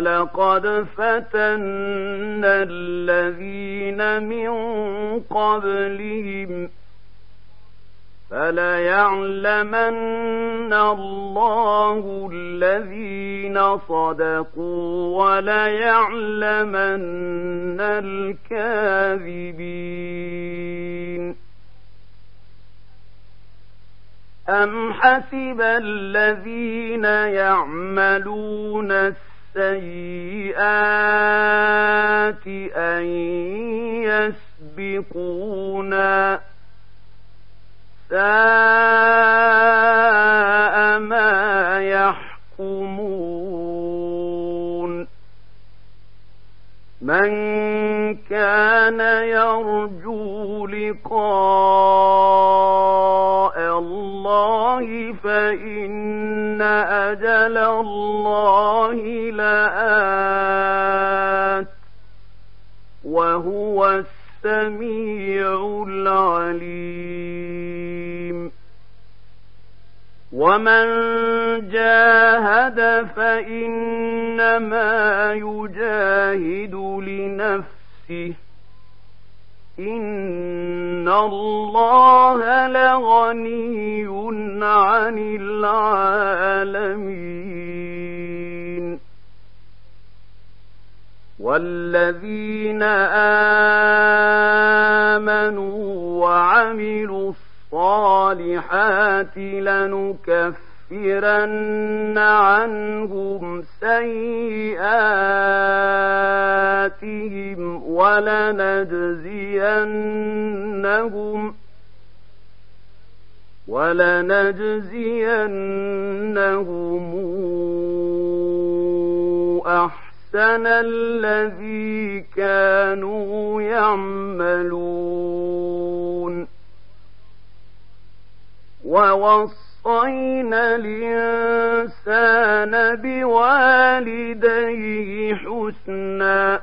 ولقد فتنا الذين من قبلهم فليعلمن الله الذين صدقوا وليعلمن الكاذبين. أم حسب الذين يعملون السيئات أن يسبقونا ساء ما يحكمون من كان يرجو لقاء أجل الله لآت وهو السميع العليم. ومن جاهد فإنما يجاهد لنفسه. إن الله لغني عن العالمين. والذين آمنوا وعملوا الصالحات لنكفرن عنهم سيئاتهم ولنجزينهم ولنجزينهم أحسن الذي كانوا يعملون ووصينا الإنسان بوالديه حسنا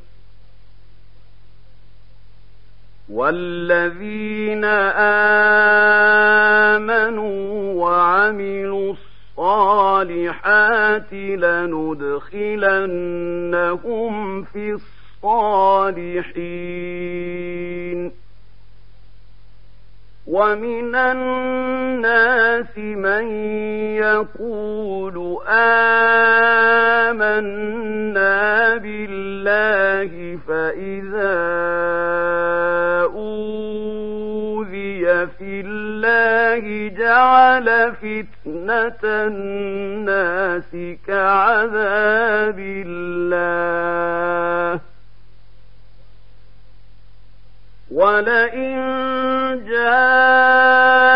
والذين آمنوا وعملوا الصالحات لندخلنهم في الصالحين ومن الناس من يقول آمنا بالله فإذا في الله جعل فتنة الناس كعذاب الله. ولئن جاء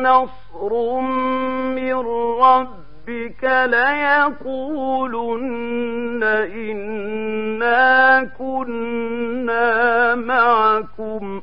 نصر من ربك ليقولن إنا كنا معكم.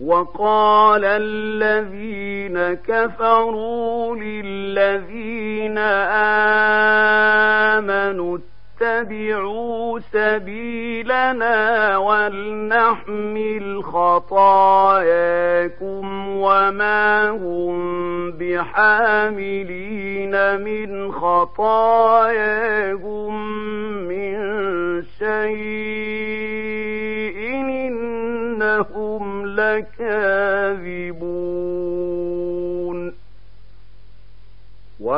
وقال الذين كفروا للذين آمنوا اتبعوا سبيلنا ولنحمل خطاياكم وما هم بحاملين من خطاياهم.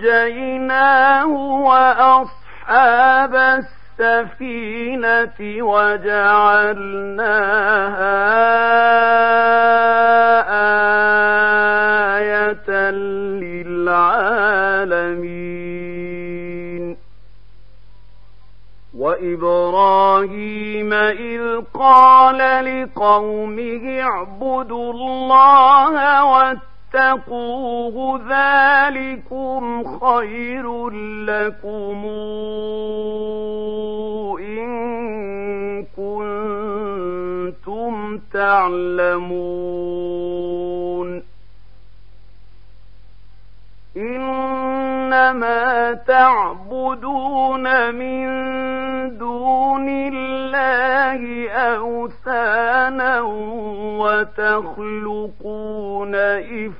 فأنجيناه وأصحاب السفينة وجعلناها آية للعالمين. وإبراهيم إذ قال لقومه اعبدوا الله واتقوا فاتقوه ذلكم خير لكم إن كنتم تعلمون. إنما تعبدون من دون الله أوثانا وتخلقون إفكا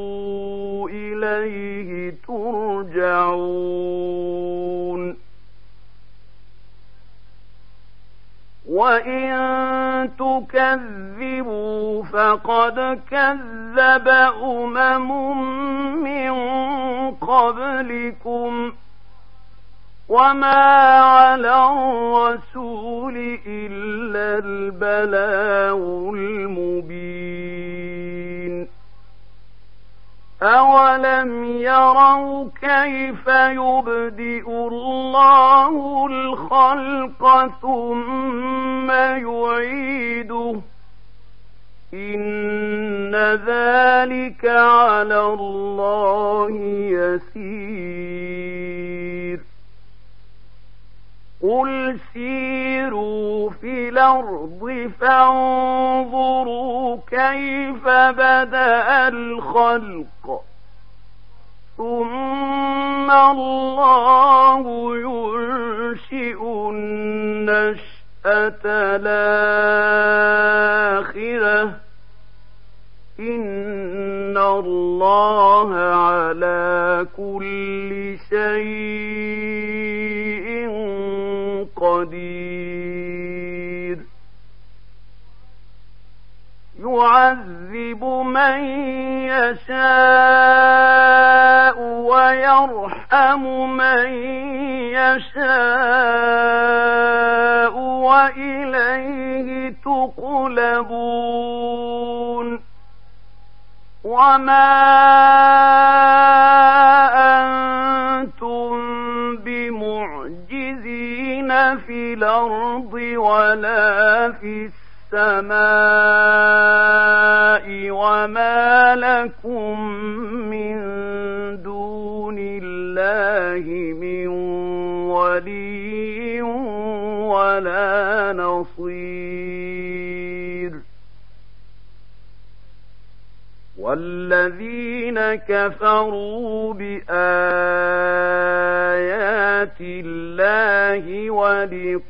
إليه ترجعون. وإن تكذبوا فقد كذب أمم من قبلكم. وما على الرسول إلا البلاغ المبين. أولم يروا كيف يبدئ الله الخلق ثم يعيده إن ذلك على الله يسير قل سيروا في الأرض فانظروا كيف بدأ الخلق ثم الله ينشئ النشأ الآخرة إن الله وما الله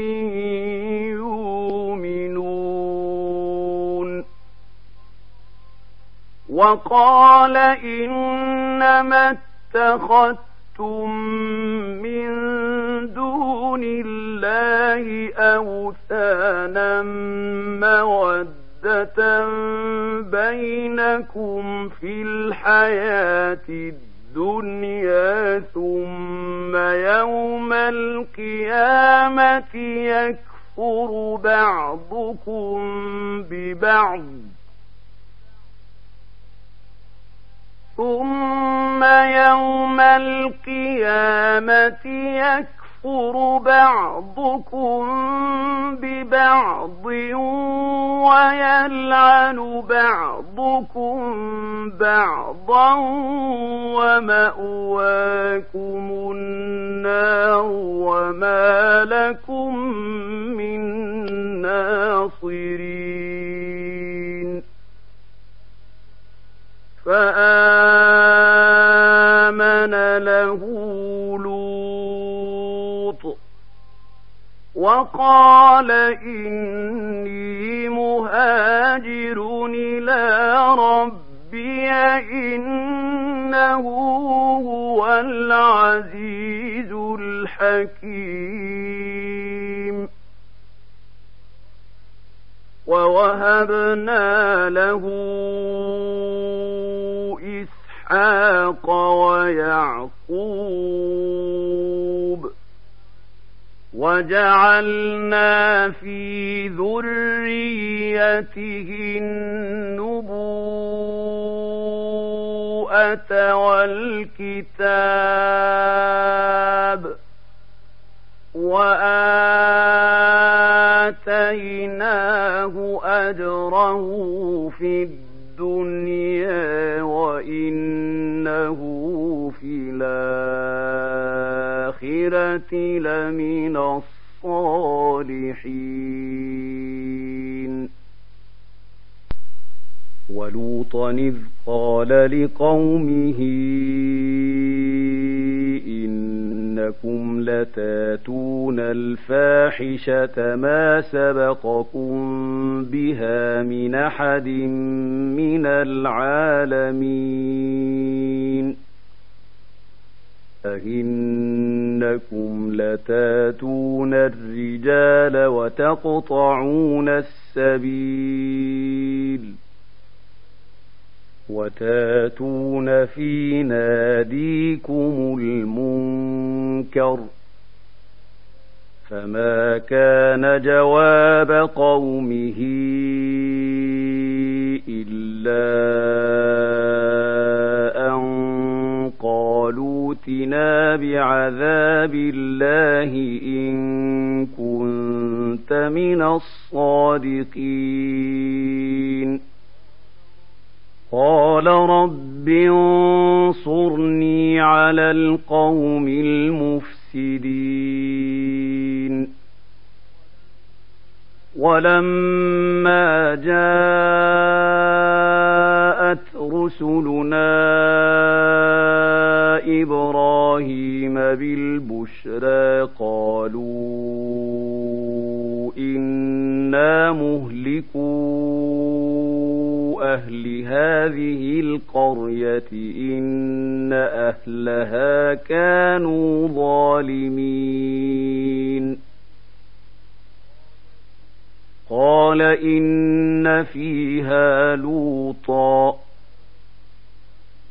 لقوم يؤمنون. وقال إنما اتخذتم من دون الله أوثانا مودة بينكم في الحياة الدنيا. ثم يوم القيامة يكفر بعضكم ببعض. ثم يوم القيامة يكفر يكفر بعضكم ببعض ويلعن بعضكم بعضا ومأواكم النار وما لكم من ناصرين فآمن وقال إني مهاجر إلى ربي إنه هو العزيز الحكيم. ووهبنا له إسحاق ويعقوب وجعلنا في ذريته النبوءة والكتاب وآتيناه أجره في الدنيا وإنه في الآخرة لمن الصالحين. ولوطا إذ قال لقومه إنكم لتاتون الفاحشة ما سبقكم بها من أحد من العالمين. أئنكم لتاتون الرجال وتقطعون السبيل وتاتون في ناديكم المنكر فما كان جواب قومه إلا بعذاب الله إن كنت من الصادقين قال رب انصرني على القوم المفسدين ولما جاءت رسلنا إبراهيم بالبشرى قالوا إنا مهلكون أهل هذه القرية إن أهلها كانوا ظالمين. قال إن فيها لوطا.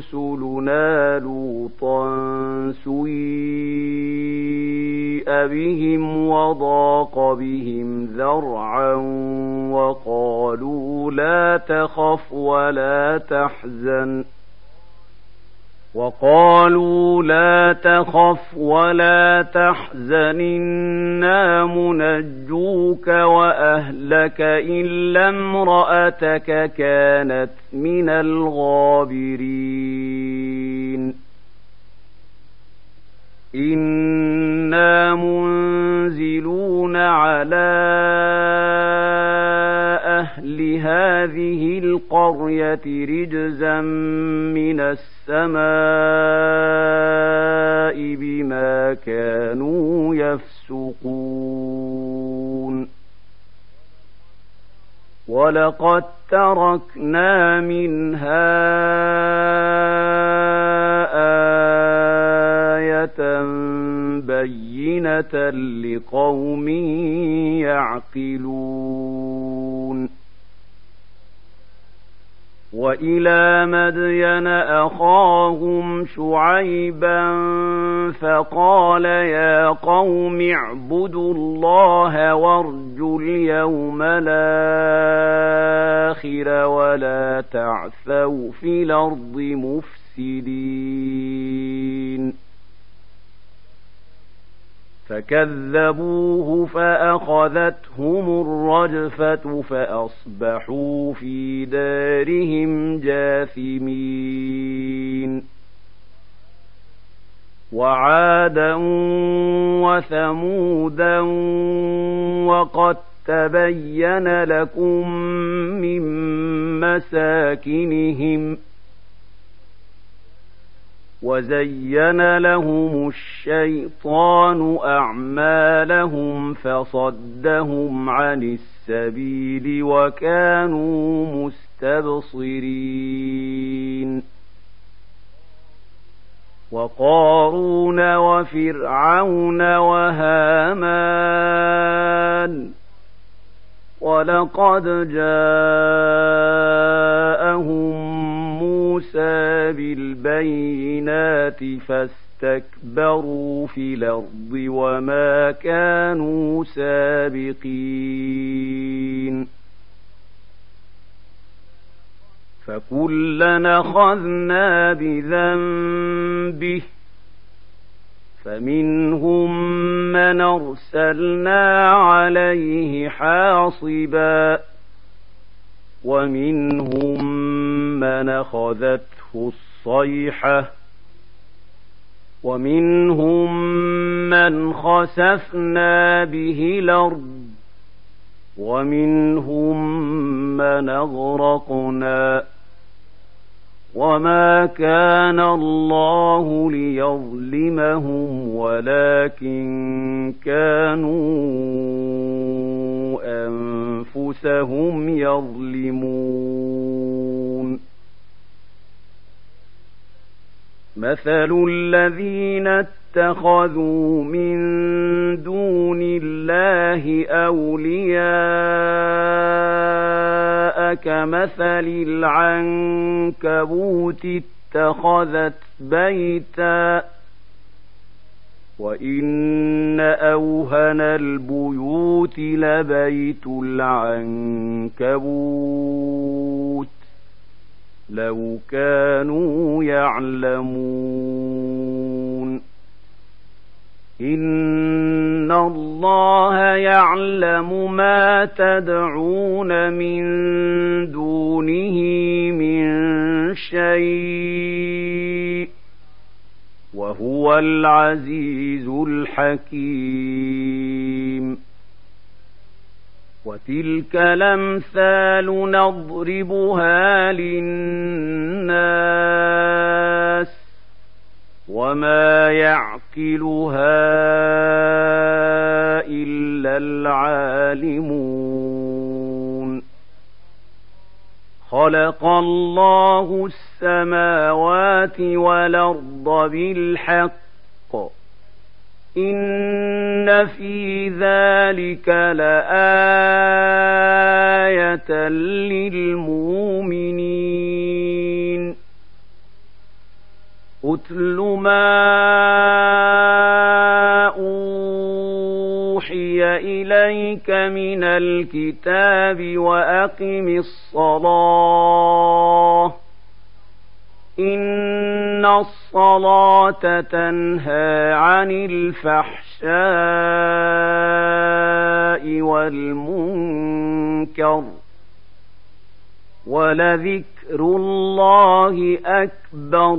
رسلنا لوطا سيء بهم وضاق بهم ذرعا وقالوا لا تخف ولا تحزن وقالوا لا تخف ولا تحزن إنا منجوك وأهلك إلا امرأتك كانت من الغابرين. إنا منزلون على أهل هذه القرية رجزا من السماء ولقد تركنا منها آية بينة لقوم يعقلون. وإلى مدين أخاهم شعيبا فقال يا قوم اعبدوا الله وارجوا اليوم الآخر ولا تعثوا في الأرض مفسدين. فكذبوه فأخذتهم الرجفة فأصبحوا في دارهم جاثمين. وعادا وثمودا وقد تبين لكم من مساكنهم ۖ وزين لهم الشيطان أعمالهم فصدهم عن السبيل وكانوا مستبصرين وقارون وفرعون وهامان ولقد جاءهم موسى بالبينات فاستكبروا في الأرض وما كانوا سابقين. فكلنا أخذنا بذنبه فمنهم من أرسلنا عليه حاصبا ومنهم من أخذته الصيحة ومنهم من خسفنا به الأرض ومنهم من أغرقنا وما كان الله ليظلمهم ولكن كانوا أنفسهم يظلمون مثل الذين اتخذوا من دون الله أولياء كمثل العنكبوت اتخذت بيتا وإن أوهن البيوت لبيت العنكبوت لو كانوا يعلمون إن الله يعلم ما تدعون من دونه من شيء وهو العزيز الحكيم وتلك الامثال نضربها للناس وما يعقلها الا العالمون خلق الله السماوات والارض بالحق ان في ذلك لايه للمؤمنين اتل ما اوحي اليك من الكتاب واقم الصلاه ان الصلاه تنهى عن الفحشاء والمنكر ولذكر الله اكبر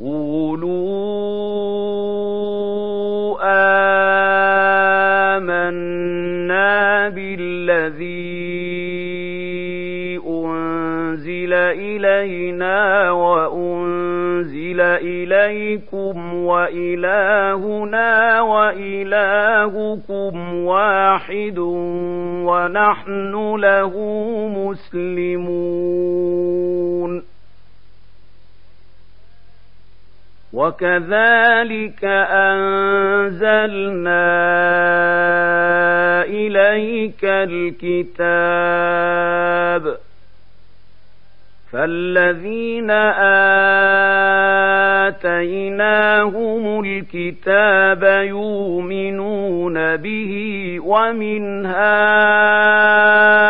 وقولوا آمنا بالذي أنزل إلينا وأنزل إليكم وإلهنا وإلهكم واحد ونحن له مسلمون وكذلك أنزلنا إليك الكتاب فالذين آتيناهم الكتاب يؤمنون به ومن هؤلاء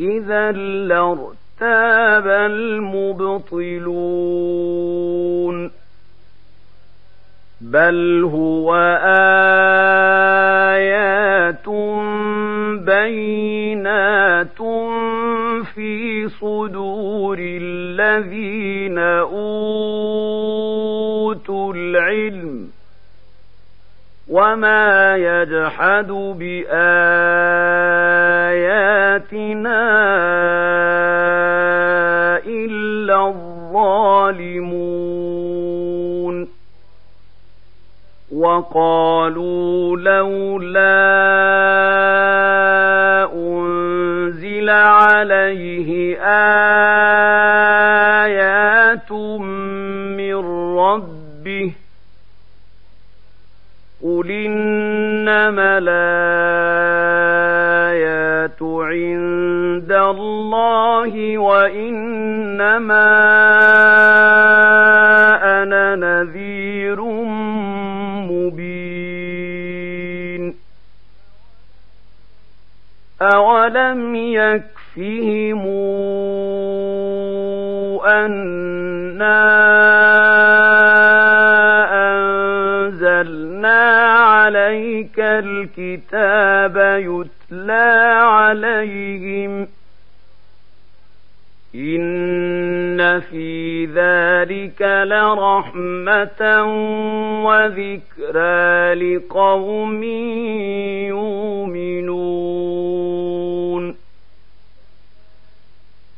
إذا لارتاب المبطلون. بل هو آيات بينات في صدور الذين أوتوا العلم. وما يجحد بآياتنا أولم يكفهم أنا أنزلنا عليك الكتاب يتلى عليهم إن في ذلك لرحمة وذكرى لقوم يؤمنون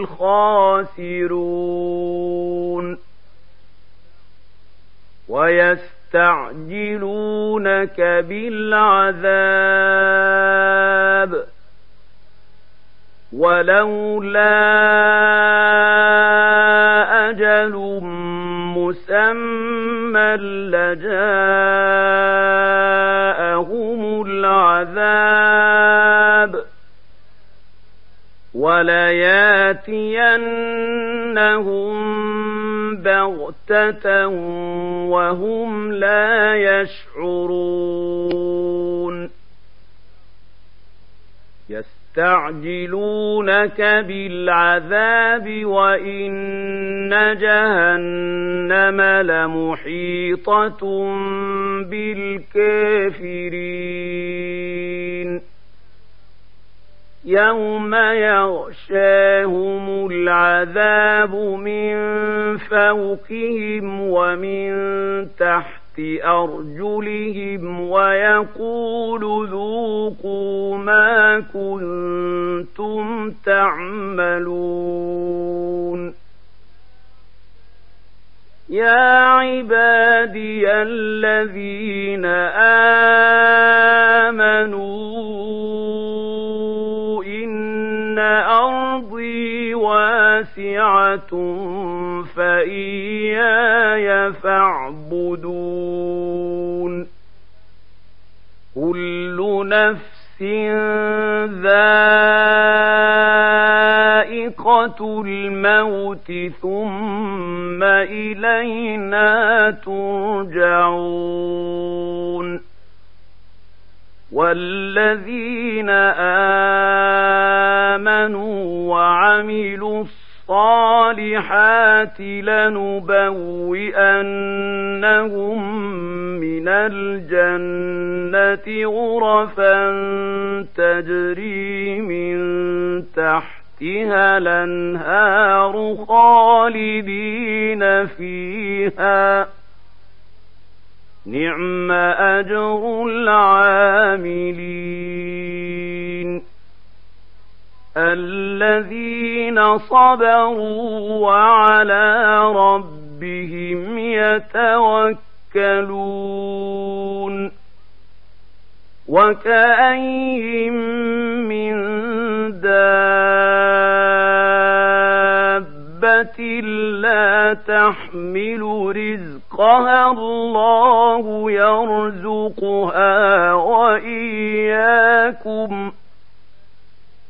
الخاسرون. ويستعجلونك بالعذاب. ولولا أجل مسمى لجاءهم العذاب ولياتينهم بغتة وهم لا يشعرون. يستعجلونك بالعذاب وإن جهنم لمحيطة بالكافرين. يوم يغشاهم العذاب من فوقهم ومن تحت أرجلهم ويقول ذوقوا ما كنتم تعملون يا عبادي الذين آمنوا واسعة فإياي فاعبدون كل نفس ذائقة الموت ثم إلينا ترجعون والذين آمنوا وعملوا الصالحات لنبوئنهم من الجنة غرفا تجري من تحتها الأنهار خالدين فيها. نعم أجر العاملين. الذين صبروا وعلى ربهم يتوكلون وكأين من دابة لا تحمل رزقها الله يرزقها وإياكم ۖ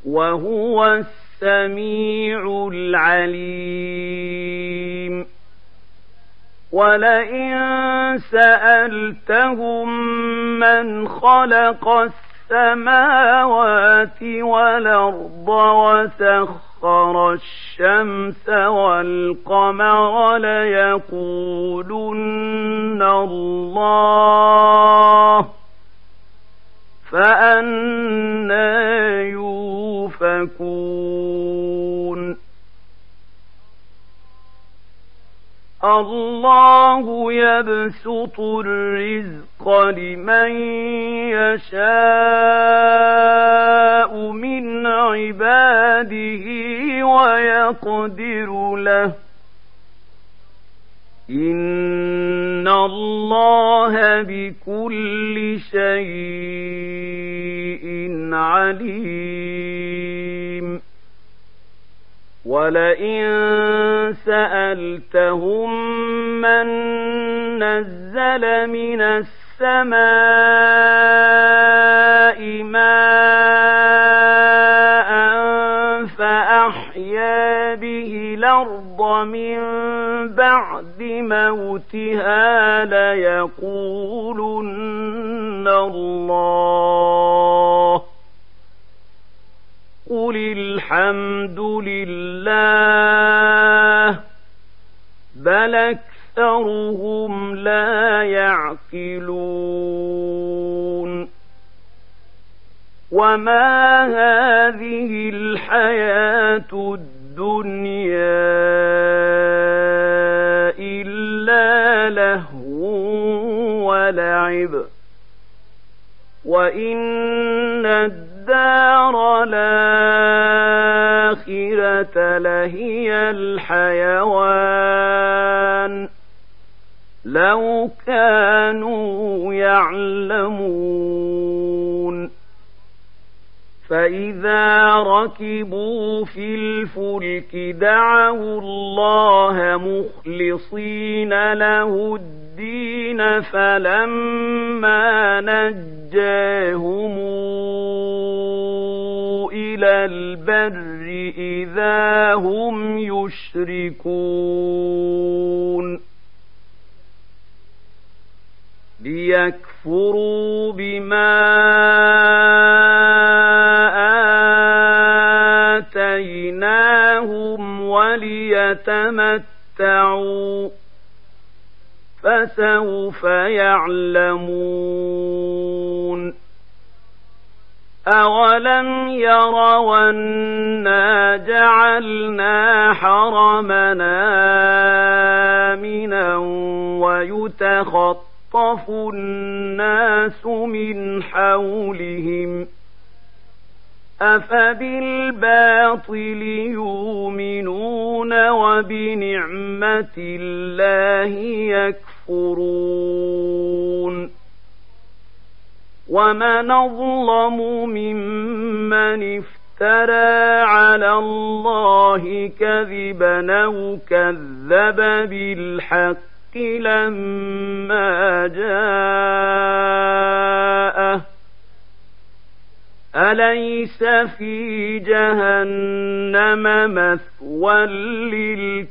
وهو السميع العليم. ولئن سألتهم من خلق السماوات والأرض وسخر الشمس والقمر ليقولن الله فأنا يؤفكون الله يبسط الرزق لمن يشاء من عباده ويقدر له. ان الله بكل شيء عليم ولئن سالتهم من نزل من السماء ماء فاحيا به الأرض من بعد موتها ليقولن الله. قل الحمد لله بل أكثرهم لا يعقلون. وما هذه الحياة الدنيا؟ ولعب وإن الدار الآخرة لهي الحيوان لو كانوا يعلمون فإذا ركبوا في الفلك دعوا الله مخلصين له الدين فلما نجاهم إلى البر إذا هم يشركون ليكفروا بما آتيناهم وليتمتعوا فسوف يعلمون أولم يروا أنا جعلنا حرمنا آمنا ويتخطى يخطف الناس من حولهم أفبالباطل يؤمنون وبنعمة الله يكفرون ومن أظلم ممن افترى على الله كذبا أو كذب بالحق الحق لما جاءه أليس في جهنم مثوى للكافرين